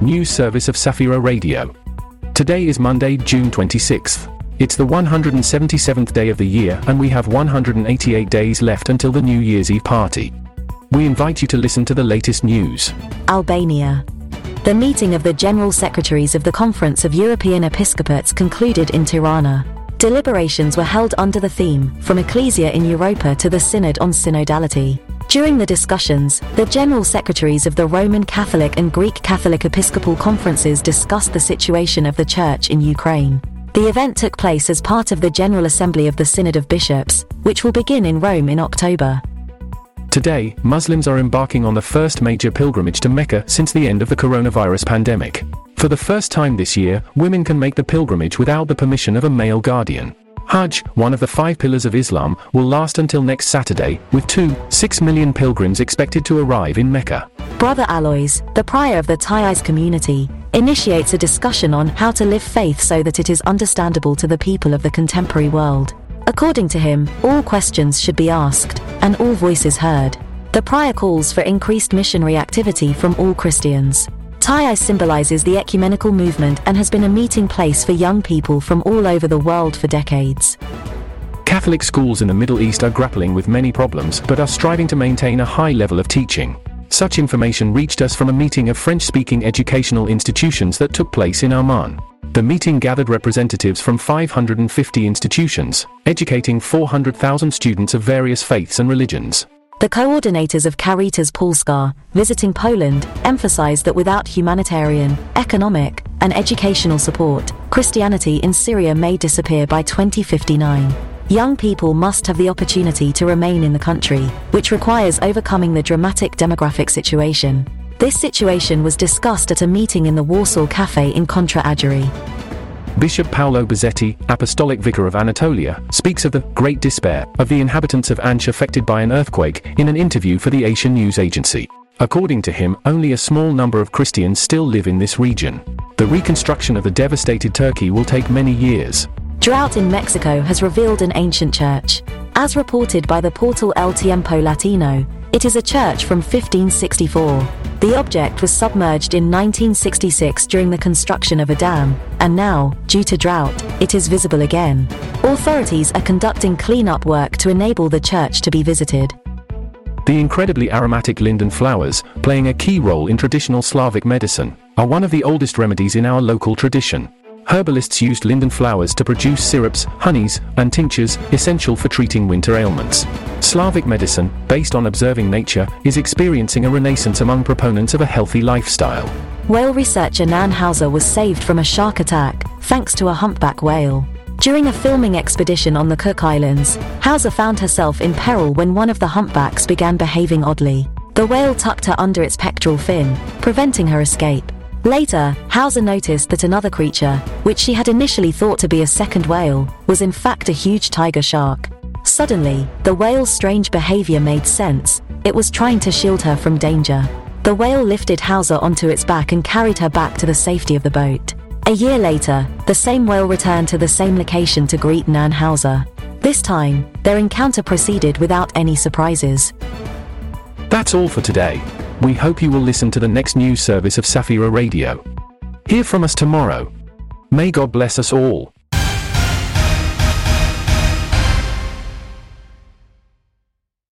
news service of Safira Radio. Today is Monday, June 26th. It's the 177th day of the year, and we have 188 days left until the New Year's Eve party. We invite you to listen to the latest news. Albania. The meeting of the General Secretaries of the Conference of European Episcopates concluded in Tirana. Deliberations were held under the theme, From Ecclesia in Europa to the Synod on Synodality. During the discussions, the General Secretaries of the Roman Catholic and Greek Catholic Episcopal Conferences discussed the situation of the Church in Ukraine. The event took place as part of the General Assembly of the Synod of Bishops, which will begin in Rome in October. Today, Muslims are embarking on the first major pilgrimage to Mecca since the end of the coronavirus pandemic. For the first time this year, women can make the pilgrimage without the permission of a male guardian. Hajj, one of the five pillars of Islam, will last until next Saturday, with two, six million pilgrims expected to arrive in Mecca. Brother Alois, the prior of the Taizé community, initiates a discussion on how to live faith so that it is understandable to the people of the contemporary world. According to him, all questions should be asked, and all voices heard. The prior calls for increased missionary activity from all Christians. Taizé symbolizes the ecumenical movement and has been a meeting place for young people from all over the world for decades. Catholic schools in the Middle East are grappling with many problems but are striving to maintain a high level of teaching. Such information reached us from a meeting of French speaking educational institutions that took place in Oman. The meeting gathered representatives from 550 institutions, educating 400,000 students of various faiths and religions. The coordinators of Caritas Polska, visiting Poland, emphasized that without humanitarian, economic, and educational support, Christianity in Syria may disappear by 2059. Young people must have the opportunity to remain in the country, which requires overcoming the dramatic demographic situation. This situation was discussed at a meeting in the Warsaw Cafe in Contra Ageri. Bishop Paolo Bizzeti, Apostolic Vicar of Anatolia, speaks of the great despair of the inhabitants of Ansh affected by an earthquake in an interview for the Asian News Agency. According to him, only a small number of Christians still live in this region. The reconstruction of the devastated Turkey will take many years. Drought in Mexico has revealed an ancient church. As reported by the portal El Tiempo Latino, it is a church from 1564. The object was submerged in 1966 during the construction of a dam, and now, due to drought, it is visible again. Authorities are conducting cleanup work to enable the church to be visited. The incredibly aromatic linden flowers, playing a key role in traditional Slavic medicine, are one of the oldest remedies in our local tradition. Herbalists used linden flowers to produce syrups, honeys, and tinctures essential for treating winter ailments. Slavic medicine, based on observing nature, is experiencing a renaissance among proponents of a healthy lifestyle. Whale researcher Nan Hauser was saved from a shark attack, thanks to a humpback whale. During a filming expedition on the Cook Islands, Hauser found herself in peril when one of the humpbacks began behaving oddly. The whale tucked her under its pectoral fin, preventing her escape. Later, Hauser noticed that another creature, which she had initially thought to be a second whale, was in fact a huge tiger shark. Suddenly, the whale's strange behavior made sense, it was trying to shield her from danger. The whale lifted Hauser onto its back and carried her back to the safety of the boat. A year later, the same whale returned to the same location to greet Nan Hauser. This time, their encounter proceeded without any surprises. That's all for today. We hope you will listen to the next news service of Safira Radio. Hear from us tomorrow. May God bless us all.